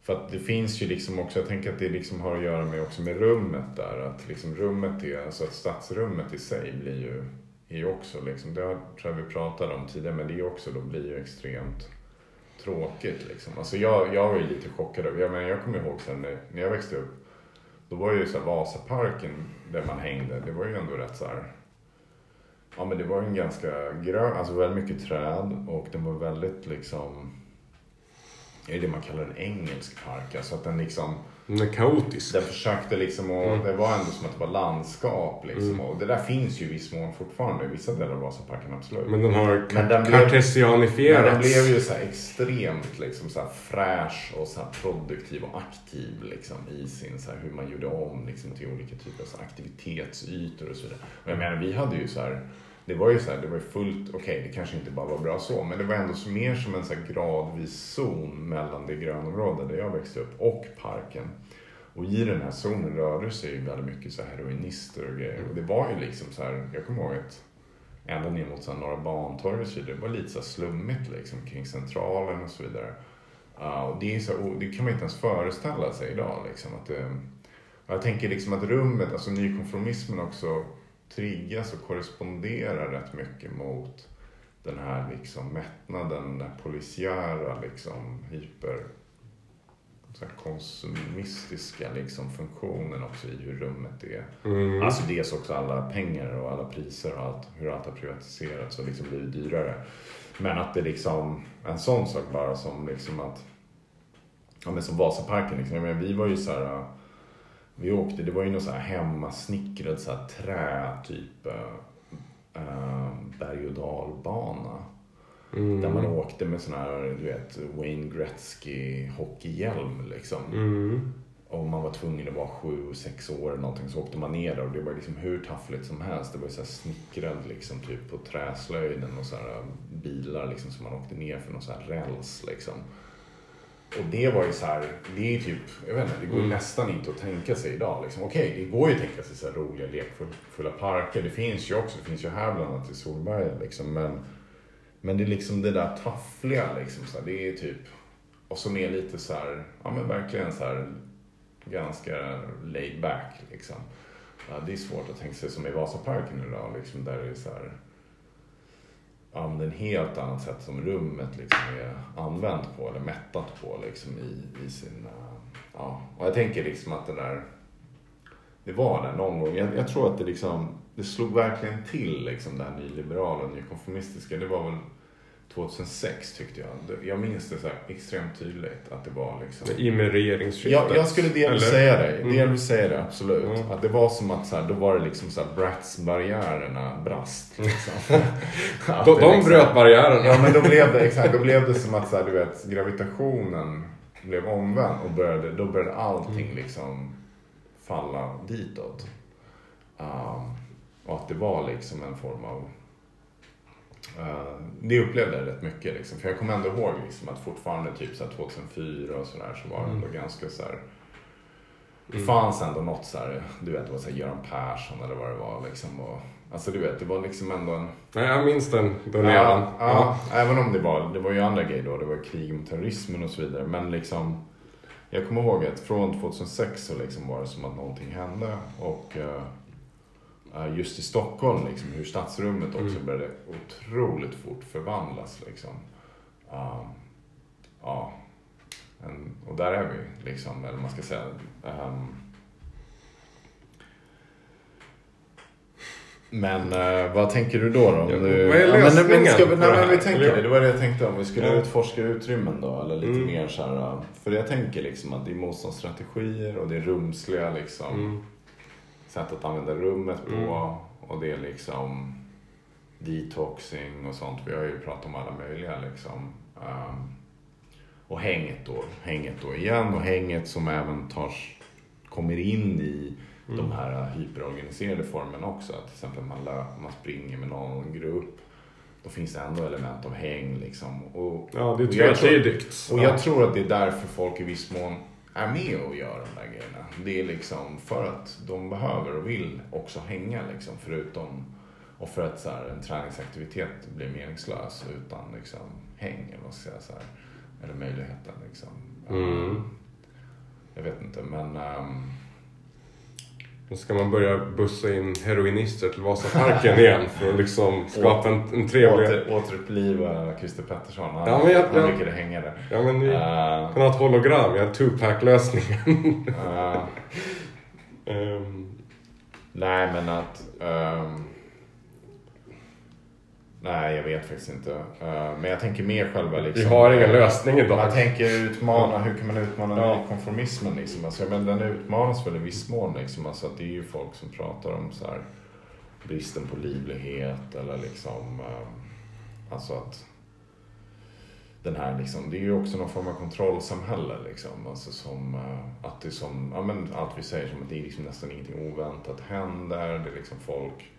för att det finns ju liksom också, jag tänker att det liksom har att göra med också med rummet där. Att liksom rummet är, alltså att stadsrummet i sig blir ju, är ju också liksom, det har, tror jag vi pratade om tidigare, men det är också, då blir ju extremt tråkigt liksom. Alltså jag, jag var ju lite chockad över, jag, men jag kommer ihåg sen när, när jag växte upp, då var ju så här Vasaparken där man hängde, det var ju ändå rätt så här, ja men det var ju en ganska grön, alltså väldigt mycket träd och den var väldigt liksom är det man kallar en engelsk park. Alltså att den liksom... Den är kaotisk. Den försökte liksom och mm. det var ändå som att det var landskap liksom. Mm. Och det där finns ju i viss mån fortfarande i vissa delar av Vasaparken absolut. Men den har men den kartesianifierats. Men den blev ju så extremt liksom så fräsch och så produktiv och aktiv liksom i sin så här, hur man gjorde om liksom till olika typer av aktivitetsytor och så vidare. Och jag menar vi hade ju så här det var ju så här, det var fullt, okej okay, det kanske inte bara var bra så, men det var ändå mer som en så gradvis zon mellan det grönområde där jag växte upp och parken. Och i den här zonen rörde sig ju väldigt mycket så här heroinister och grejer. Och det var ju liksom så här, jag kommer ihåg att ända ner mot så här Norra Bantorget och så vidare, det var lite så här slummigt liksom kring Centralen och så vidare. Uh, och det, är så, och det kan man inte ens föreställa sig idag liksom. Att det, jag tänker liksom att rummet, alltså nykonformismen också triggas och korresponderar rätt mycket mot den här liksom mättnaden, den polisiära liksom hyper så konsumistiska liksom funktionen också i hur rummet är. Mm. Alltså dels också alla pengar och alla priser och allt, hur allt har privatiserats och liksom blivit dyrare. Men att det liksom, en sån sak bara som liksom att, ja men som Vasaparken liksom, jag menar, vi var ju så här vi åkte, det var ju någon så här hemmasnickrad så här trä, typ äh, berg och dalbana. Mm. Där man åkte med sån här, du vet, Wayne Gretzky hockeyhjälm liksom. Mm. Och man var tvungen att vara sju, sex år eller någonting så åkte man ner där och det var liksom hur taffligt som helst. Det var ju så här snickrad liksom typ på träslöjden och så här bilar liksom som man åkte ner för någon så här räls liksom. Och det var ju så här, det är typ, jag vet inte, det går Mm. nästan inte att tänka sig idag. Liksom. Okej, det går ju att tänka sig så här roliga lekfulla parker. Det finns ju också, det finns ju här bland annat i Solberga liksom. Men, men det är liksom det där taffliga liksom. Så här, det är typ, och som är lite så här, ja men verkligen så här ganska laid back liksom. Ja, det är svårt att tänka sig som i Vasaparken idag liksom, där det är så här använder ett en helt annat sätt som rummet liksom är använt på eller mättat på liksom i, i sin... Eh, ja. Och jag tänker liksom att det där... Det var där någon gång. Jag, jag tror att det liksom... Det slog verkligen till liksom det här nyliberala och nykonformistiska. Det var väl 2006 tyckte jag. Jag minns det så här extremt tydligt att det var liksom... I med regeringsskiftet. Jag, jag skulle delvis Eller? säga det. Mm. Delvis säga det, absolut. Mm. Att det var som att så här, då var det liksom så här, Bratz-barriärerna brast. Liksom. De, de liksom- bröt barriären. Ja men då blev det, exakt, då blev det som att så här, du vet, gravitationen blev omvänd och började, då började allting Mm. liksom falla ditåt. Um, och att det var liksom en form av uh, det upplevde jag rätt mycket liksom. För jag kommer ändå ihåg liksom att fortfarande typ så här 2004 och sådär så var det ändå ganska så här. Det Mm. fanns ändå något så här, du vet det var så här Göran Persson eller vad det var liksom. Och, alltså du vet, det var liksom ändå en Nej, jag minns den. Den Ja, eran. ja, även om det var, det var ju andra grejer då, det var krig mot terrorismen och så vidare. Men liksom, jag kommer ihåg att från 2006 så liksom var det som att någonting hände. Och eh, just i Stockholm, liksom, hur stadsrummet också Mm. började otroligt fort förvandlas. Liksom. Um, ja, en, och där är vi, liksom, eller man ska säga. ehm, men eh, vad tänker du då? då? Om du, vad är Ja, men, lösningen ska vi, nej, men vi tänker det var det jag tänkte om vi skulle Ja. utforska utrymmen då. Eller lite Mm. mer så här. eh, För jag tänker liksom att det är motståndsstrategier och det är rumsliga liksom, Mm. Sätt att använda rummet på. Mm. Och det är liksom detoxing och sånt. Vi har ju pratat om alla möjliga liksom. Ehm, och hänget då. Hänget då igen och hänget som även tar, kommer in i Mm. de här hyperorganiserade formerna också. Att till exempel man, lö, man springer med någon grupp. Då finns det ändå element av häng liksom. Och, Ja, det är och jag tror- tvetydigt. och jag tror att det är därför folk i viss mån är med och gör de där grejerna. Det är liksom för att de behöver och vill också hänga liksom förutom och för att så här, en träningsaktivitet blir meningslös utan liksom häng eller vad ska jag säga Eller möjligheten liksom. Mm. Jag vet inte men um, Nu ska man börja bussa in heroinister till Vasaparken igen för att liksom skapa en, en trevlig... åter, återuppliva Christer Pettersson. Han, Ja, men jag- han brukade hänga där. Ja men vi Uh, kan ha ett hologram, jag har two-pack-lösningen. uh, Ehm, Nej, men att... ehm, nej, jag vet faktiskt inte. Eh, men jag tänker mer själva liksom... vi har ingen lösning Man idag. tänker utmana, hur kan man utmana Ja. konformismen liksom? Alltså, men den utmanas väl i viss mån liksom. Alltså att det är ju folk som pratar om så här bristen på livlighet eller liksom... ehm, alltså att den här liksom, det är ju också någon form av kontrollsamhälle liksom. Alltså som, eh, att det som, ja men allt vi säger som att det är liksom nästan ingenting oväntat händer. Det är liksom folk,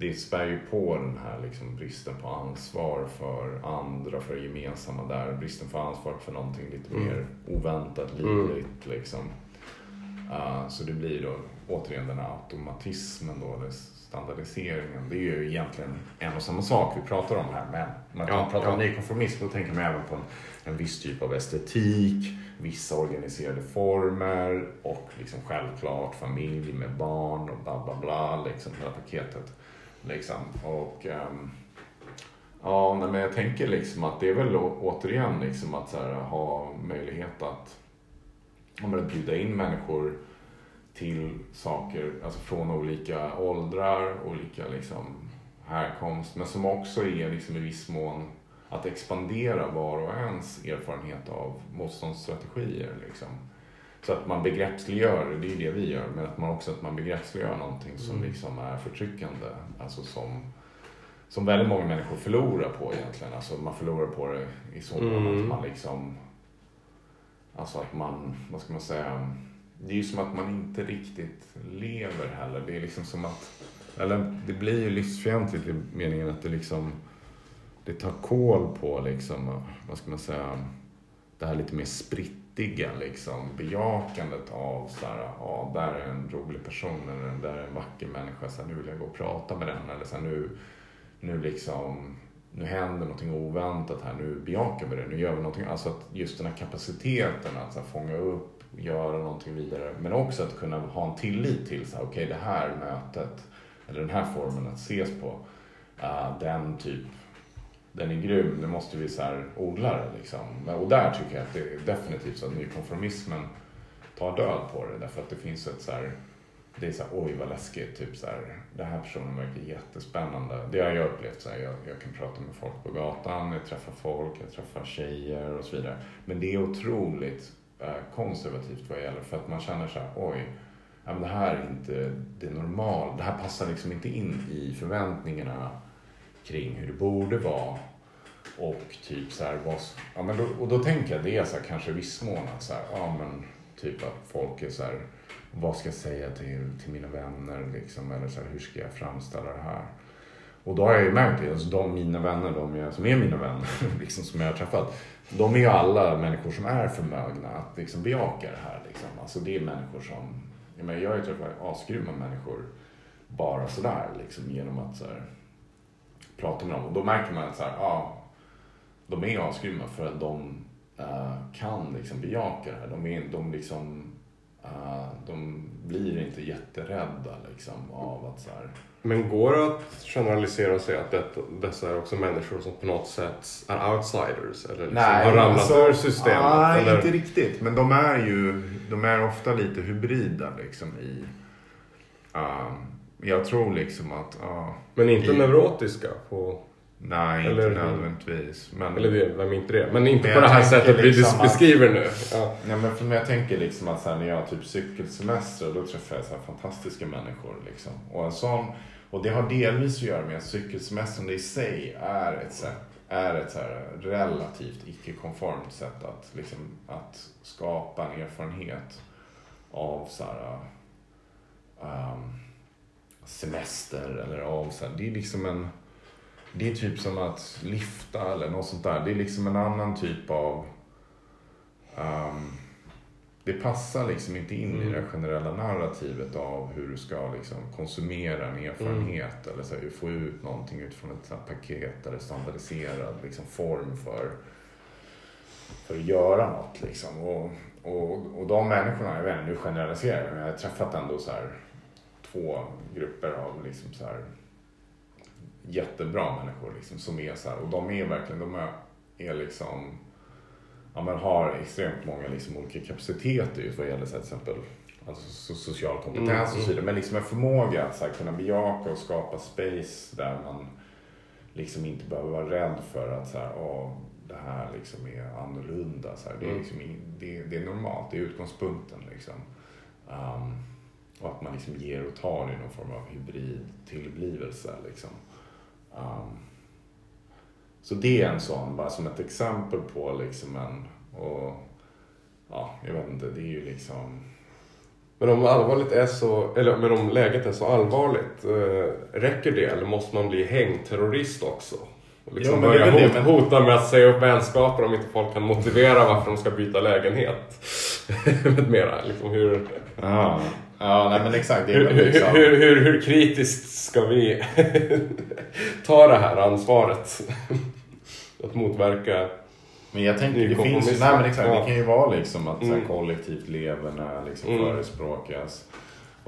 det spär ju på den här liksom bristen på ansvar för andra, för det gemensamma där. Bristen på ansvar för någonting lite Mm. mer oväntat, Mm. livligt liksom. Uh, så det blir då återigen den här automatismen då, eller standardiseringen. Det är ju egentligen en och samma sak vi pratar om här. Men när Ja, man pratar om ja. nykonformism då tänker man även på en, en viss typ av estetik, vissa organiserade former och liksom självklart familj med barn och bla bla bla, liksom hela paketet. Liksom. Och ehm, ja, men jag tänker liksom att det är väl återigen liksom att så här, ha möjlighet att men att bjuda in människor till saker, alltså från olika åldrar, olika liksom härkomst, men som också är liksom i viss mån att expandera var och ens erfarenhet av motståndsstrategier. Liksom. Så att man begreppsliggör, det är ju det vi gör, men att man också att man begreppsliggör någonting som Mm. liksom är förtryckande. Alltså som, som väldigt många människor förlorar på egentligen. Alltså man förlorar på det i så mån Mm. att man liksom Alltså att man, vad ska man säga, det är ju som att man inte riktigt lever heller. Det är liksom som att, eller det blir ju livsfientligt i meningen att det liksom, det tar koll på liksom, vad ska man säga, det här lite mer sprittiga liksom, bejakandet av så här, ja, där är en rolig person eller där är en vacker människa, så här, nu vill jag gå och prata med den eller så här, nu, nu liksom nu händer någonting oväntat här, nu bejakar vi det, nu gör vi någonting. Alltså att just den här kapaciteten att så här, fånga upp, göra någonting vidare. Men också att kunna ha en tillit till, så här, okej okay, det här mötet, eller den här formen att ses på, uh, den typ, den är grym, nu måste vi så här odla det liksom. Och där tycker jag att det är definitivt så att nykonformismen tar död på det, därför att det finns ett så här det är så här, oj vad läskigt, typ så här, den här personen verkar jättespännande. Det har jag upplevt, så här, jag, jag kan prata med folk på gatan, jag träffar folk, jag träffar tjejer och så vidare. Men det är otroligt eh, konservativt vad det gäller, för att man känner så här, oj, ja, men det här är inte det normala, det här passar liksom inte in i förväntningarna kring hur det borde vara. Och typ så här, vad, ja, men då, och då tänker jag det är så här, kanske i viss mån att så här, ja men typ att folk är så här, vad ska jag säga till, till mina vänner liksom, eller så här, hur ska jag framställa det här? Och då har jag ju märkt det, alltså de mina vänner, de jag, som är mina vänner, liksom, som jag har träffat, de är ju alla människor som är förmögna att liksom bejaka det här. Liksom. Alltså det är människor som, jag, menar, jag har ju träffat asgrymma människor bara sådär, liksom, genom att så här, prata med dem. Och då märker man att så här, ja, de är asgrymma för att de uh, kan liksom bejaka det här. De, är, de liksom Uh, de blir inte jätterädda liksom, av att så här... Men går det att generalisera och säga att detta, dessa är också människor som på något sätt är outsiders? Eller liksom nej, har ramlat alltså, ur systemet? Nej, eller? inte riktigt. Men de är ju de är ofta lite hybrida liksom i... Uh, jag tror liksom att... Uh, men inte i, neurotiska? på Nej, eller, inte nödvändigtvis. Men, eller det, vem inte det? Men inte men på det här sättet liksom vi beskriver att, nu. Ja. Nej, men för mig, jag tänker liksom att här, när jag har typ cykelsemester då träffar jag så här fantastiska människor. Liksom. Och, en sån, och det har delvis att göra med att cykelsemestern i sig är ett sätt är ett så relativt icke-konformt sätt att, liksom, att skapa en erfarenhet av så här, um, semester eller av så här, det är liksom en det är typ som att lyfta eller något sånt där. Det är liksom en annan typ av... Um, det passar liksom inte in mm. i det generella narrativet av hur du ska liksom konsumera en erfarenhet mm. eller så här, få ut någonting utifrån ett paket eller standardiserad liksom, form för, för att göra något. Liksom. Och, och, och de människorna, jag vet inte, nu generaliserar jag, men jag har träffat ändå så här, två grupper av liksom så här, jättebra människor liksom, som är så här, och de är verkligen, de är, är liksom, ja men har extremt många liksom olika kapaciteter just vad gäller så här, till exempel alltså, social kompetens mm, och så mm. vidare. Men liksom en förmåga att så här, kunna bejaka och skapa space där man liksom inte behöver vara rädd för att så här, åh, det här liksom är annorlunda. Så här. Det, är mm. liksom, det, det, är normalt, det är utgångspunkten. Liksom. Um, och att man liksom ger och tar i någon form av hybrid tillblivelse. Liksom. Um, så det är en sån, bara som ett exempel på liksom en, och ja, jag vet inte, det är ju liksom men om allvarligt är så, eller men om läget är så allvarligt, eh, räcker det eller måste man bli hängterrorist också? Och liksom jo, börja hot, men... hota med att säga upp vänskaper om inte folk kan motivera varför de ska byta lägenhet. med mera, liksom hur... Ja. Ja, nej men exakt. Det är liksom... hur, hur, hur, kritiskt ska vi ta det här ansvaret? att motverka men jag tänker, det finns nej men exakt, ja. det kan ju vara liksom att mm. kollektivt leverne liksom mm. förespråkas.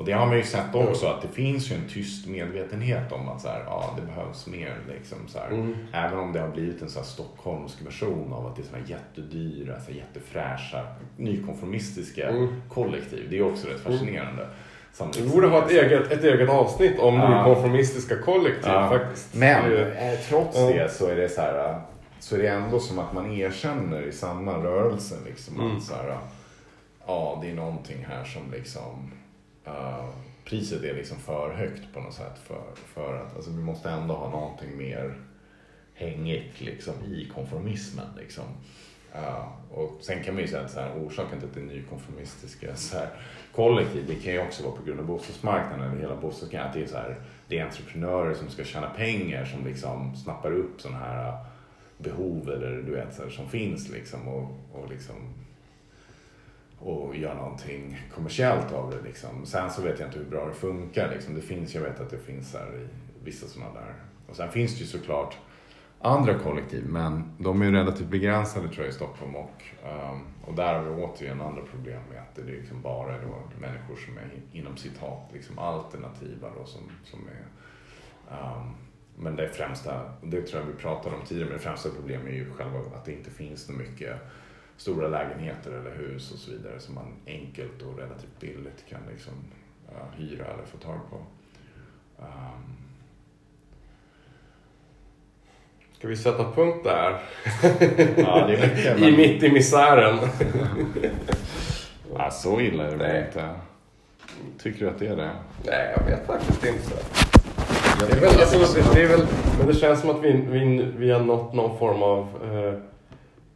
Och det har man ju sett också, att det finns ju en tyst medvetenhet om att så här, ja, det behövs mer. Liksom, så mm. Även om det har blivit en så här stockholmsk version av att det är såna jättedyra, så här jättefräscha, nykonformistiska mm. kollektiv. Det är också rätt mm. fascinerande. Liksom, vi borde ha ett eget, ett eget avsnitt om ja. nykonformistiska kollektiv ja. faktiskt. Men eh, trots ja. det så är det så här, så är det ändå som att man erkänner i samma rörelse liksom mm. att så här, ja, det är någonting här som liksom Uh, priset är liksom för högt på något sätt för, för att alltså, vi måste ändå ha någonting mer hängigt liksom, i konformismen. Liksom. Uh, och sen kan man ju säga att så här, orsaken till att det är nykonformistiska så här, kollektiv, det kan ju också vara på grund av bostadsmarknaden eller hela bostadsmarknaden. Att det är, så här, det är entreprenörer som ska tjäna pengar som liksom snappar upp sådana här behov eller du vet så här, som finns liksom och, och liksom och göra någonting kommersiellt av det liksom. Sen så vet jag inte hur bra det funkar liksom. Det finns, jag vet att det finns här i vissa sådana där. Och sen finns det ju såklart andra kollektiv men de är ju relativt begränsade tror jag i Stockholm och, um, och där har vi återigen andra problem med att det är liksom bara då människor som är inom citat liksom alternativa då som, som är um, men det främsta, det tror jag vi pratade om tidigare, men det främsta problemet är ju själva att det inte finns så mycket stora lägenheter eller hus och så vidare som man enkelt och relativt billigt kan liksom, uh, hyra eller få tag på. Um, Ska vi sätta punkt där? Ja, det är mycket, I mitt i misären. ja, så illa är det Nej. inte. Tycker du att det är det? Nej, jag vet faktiskt inte. Det är väl, alltså, det är väl, men det känns som att vi, vi, vi har nått någon form av eh,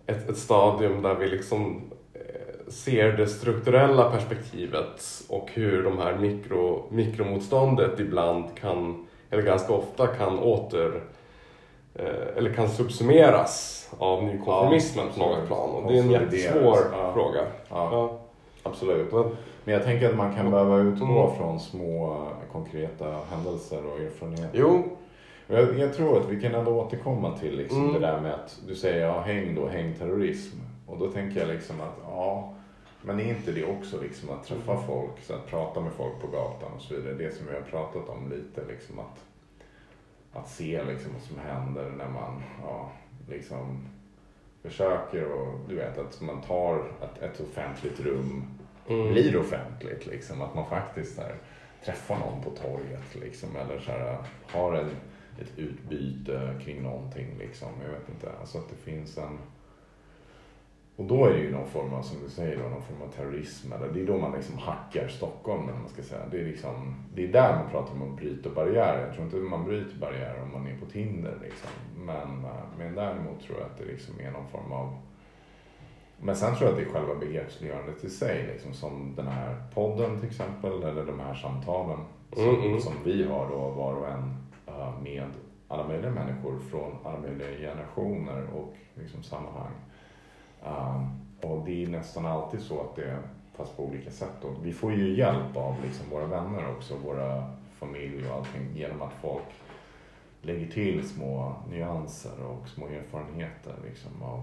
ett, ett stadium där vi liksom eh, ser det strukturella perspektivet och hur de här mikro, mikromotståndet ibland kan, eller ganska ofta kan åter eh, eller kan subsumeras av nykonformismen Ja, på något plan. Och det är en jättesvår ja. fråga. Ja, Ja. absolut. Men jag tänker att man kan behöva utgå Mm. från små konkreta händelser och erfarenheter. Jo, Jag, jag tror att vi kan ändå återkomma till liksom Mm. det där med att du säger ja, häng då, häng terrorism. Och då tänker jag liksom att ja, men är inte det också liksom att träffa Mm. folk, så att prata med folk på gatan och så vidare. Det som vi har pratat om lite liksom att, att se liksom vad som händer när man ja, liksom försöker och du vet att man tar ett, ett offentligt rum Mm. blir offentligt. Liksom. Att man faktiskt här, träffar någon på torget liksom, eller så här, har en, ett utbyte kring någonting. Liksom. Jag vet inte. Alltså att det finns en... Och då är det ju någon form av, som du säger, någon form av terrorism. Eller det är då man liksom hackar Stockholm. Eller man ska säga. Det, är liksom, det är där man pratar om att bryta barriärer. Jag tror inte man bryter barriärer om man är på Tinder. Liksom. Men, men däremot tror jag att det liksom är någon form av men sen tror jag att det är själva begreppsliggörandet i sig, liksom, som den här podden till exempel, eller de här samtalen som, Mm, mm. som vi har då var och en Eh, med alla möjliga människor från alla möjliga generationer och liksom, sammanhang. Ehm, och det är nästan alltid så att det fast på olika sätt. då. vi får ju hjälp av liksom, våra vänner också, våra familj och allting, genom att folk lägger till små nyanser och små erfarenheter liksom, av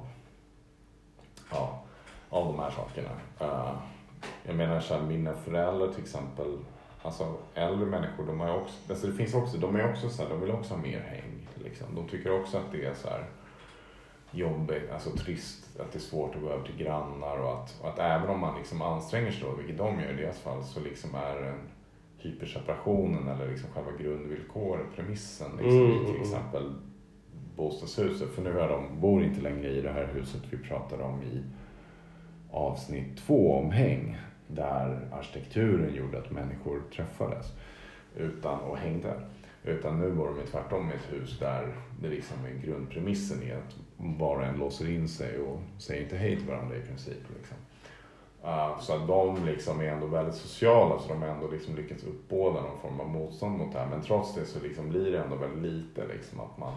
ja, av de här sakerna. Ehm, jag menar så här, mina föräldrar till exempel, alltså äldre människor, de har också, alltså det finns också, de är också så här, de vill också ha mer häng. Liksom. De tycker också att det är så här jobbigt, alltså trist, att det är svårt att gå över till grannar och att, och att även om man liksom anstränger sig då, vilket de gör i deras fall, så liksom är en hyperseparationen eller liksom själva grundvillkoret, premissen liksom, Mm, i mm, till mm. exempel bostadshuset. För nu är de, bor inte längre i det här huset vi pratade om i avsnitt två om häng. Där arkitekturen gjorde att människor träffades utan, och hängde. Utan nu var de ju tvärtom i ett hus där det liksom är grundpremissen är att var och en låser in sig och säger inte hej till varandra i princip. Liksom. Uh, så att de liksom är ändå väldigt sociala så de har ändå liksom lyckats uppbåda någon form av motstånd mot det här. Men trots det så liksom blir det ändå väldigt lite liksom att man,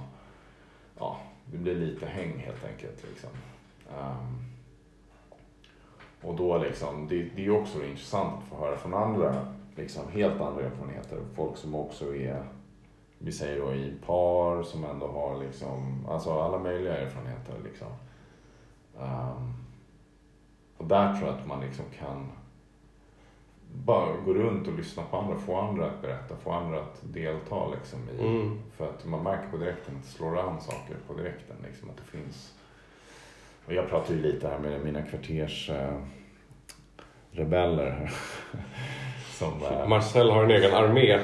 ja, det blir lite häng helt enkelt. Liksom. Um, och då liksom, det, det är också intressant att få höra från andra, liksom helt andra erfarenheter. Folk som också är, vi säger då i par som ändå har liksom, alltså alla möjliga erfarenheter liksom. Um, och där tror jag att man liksom kan bara gå runt och lyssna på andra, få andra att berätta, få andra att delta liksom i. Mm. För att man märker på direkten att det slår an saker på direkten. Liksom, att det finns. Och jag pratar ju lite här med mina kvarters eh, rebeller. Som, eh, Marcel har en egen armé.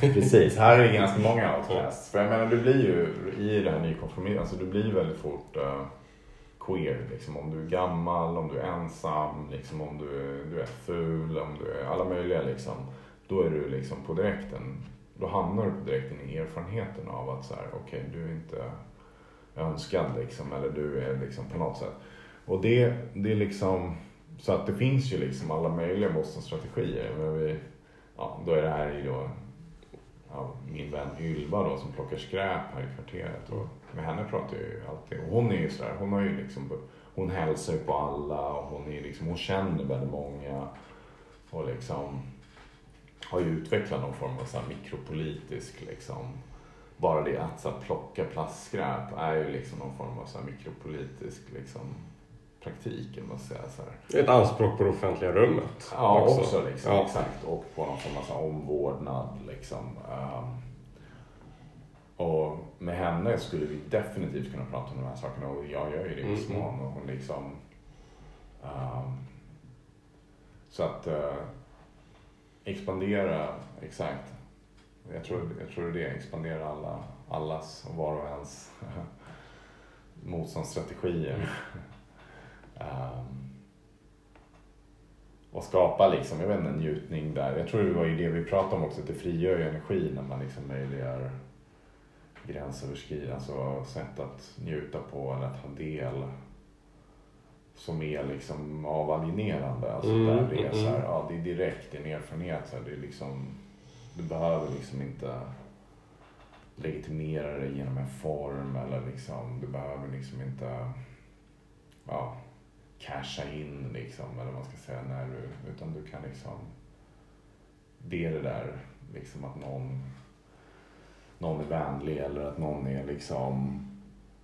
Precis, här är det ganska många outcasts. För jag menar, du blir ju i det här nykonformismen, alltså du blir väldigt fort eh, queer. Liksom, om du är gammal, om du är ensam, liksom, om du, du är ful, om du är alla möjliga. Liksom, då är du liksom på direkten, då hamnar du på direkten i erfarenheten av att så här, okej, du är inte önskad liksom, eller du är liksom på något sätt. Och det, det är liksom, så att det finns ju liksom alla möjliga bostadsstrategier. Men vi, ja, då är det här ju då ja, min vän Ylva då som plockar skräp här i kvarteret. Och med henne pratar jag ju alltid. Och hon är ju sådär, hon har ju liksom, hon hälsar ju på alla och hon är liksom, hon känner väldigt många. Och liksom har ju utvecklat någon form av så här mikropolitisk liksom. Bara det att så här, plocka plastskräp är ju liksom någon form av så här, mikropolitisk liksom praktik, man säga så här. Ett anspråk på det offentliga rummet. Ja, också, också liksom, ja. exakt. Och på någon form av så här, omvårdnad liksom. Um, och med henne skulle vi definitivt kunna prata om de här sakerna och jag gör ju det i viss mm. mån. Och hon liksom... Um, så att uh, expandera, exakt. Jag tror, jag tror det är det, expandera alla, allas och var och ens motståndsstrategier. um, och skapa liksom, jag vet inte, en njutning där. Jag tror det var ju det vi pratade om också, att det frigör ju energi när man liksom möjliggör gränsöverskridande, alltså sätt att njuta på eller att ha del som är liksom avalinerande. Alltså mm, där det är så här, mm. ja det är direkt din erfarenhet. Så här, det är liksom, du behöver liksom inte legitimera det genom en form eller liksom, du behöver liksom inte ja, casha in liksom, eller vad man ska säga, när du, utan du kan liksom, det är det där liksom att någon någon är vänlig eller att någon är liksom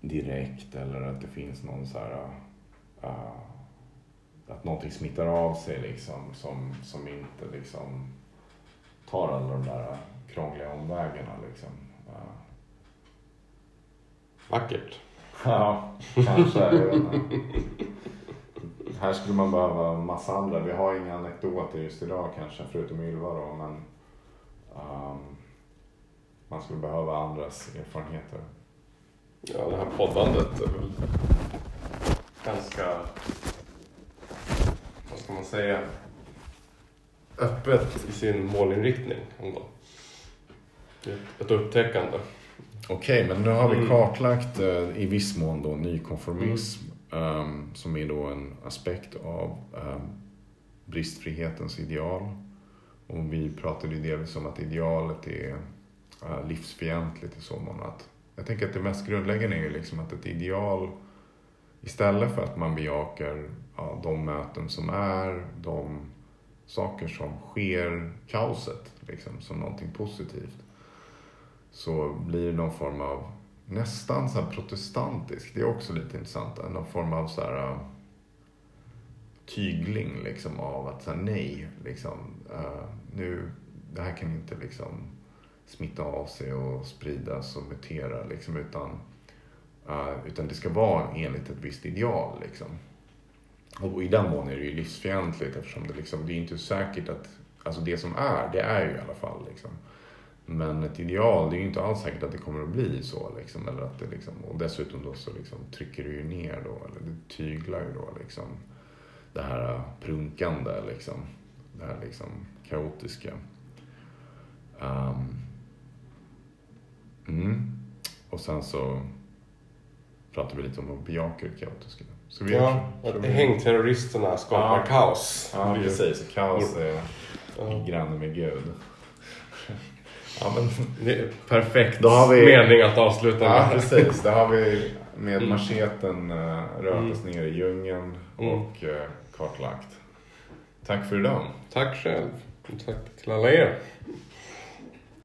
direkt eller att det finns någon så här uh, att någonting smittar av sig liksom som, som inte liksom tar alla de där krångliga omvägarna liksom. Vackert. Ja, kanske. Här skulle man behöva massa andra. Vi har inga anekdoter just idag kanske, förutom Ylva då. Men, um, man skulle behöva andras erfarenheter. Ja, det här poddandet är väl ganska, vad ska man säga, öppet i sin målinriktning ändå. Ett upptäckande. Okej, men nu har vi mm. kartlagt mm. i viss mån då nykonformism mm. um, som är då en aspekt av um, bristfrihetens ideal. Och vi pratade ju delvis om att idealet är livsfientligt i så mån att jag tänker att det mest grundläggande är ju liksom att ett ideal istället för att man bejakar ja, de möten som är, de saker som sker, kaoset, liksom, som någonting positivt. Så blir det någon form av nästan så protestantisk, det är också lite intressant, eh, någon form av så här eh, tygling liksom av att säga nej, liksom, uh, nu, det här kan inte liksom smitta av sig och spridas och mutera liksom, utan, uh, utan det ska vara enligt ett visst ideal liksom. Och i den mån är det ju livsfientligt eftersom det liksom, det är inte säkert att, alltså det som är, det är ju i alla fall liksom. Men ett ideal, det är ju inte alls säkert att det kommer att bli så liksom. Eller att det liksom och dessutom då så liksom trycker det ju ner då, eller det tyglar ju då liksom det här prunkande liksom. Det här liksom kaotiska. Um, Mm. Och sen så pratar vi lite om att bejaka det kaotiska. Så vi ja, att hängterroristerna skapar ja. kaos. Ja, precis. Kaos är ja. granne med Gud. Ja, men det är perfekt Då har vi... mening att avsluta med. Ja, precis. Då har vi med mm. macheten uh, rört mm. oss ner i djungeln mm. och uh, kartlagt. Tack för idag. Tack själv. Och tack till alla er.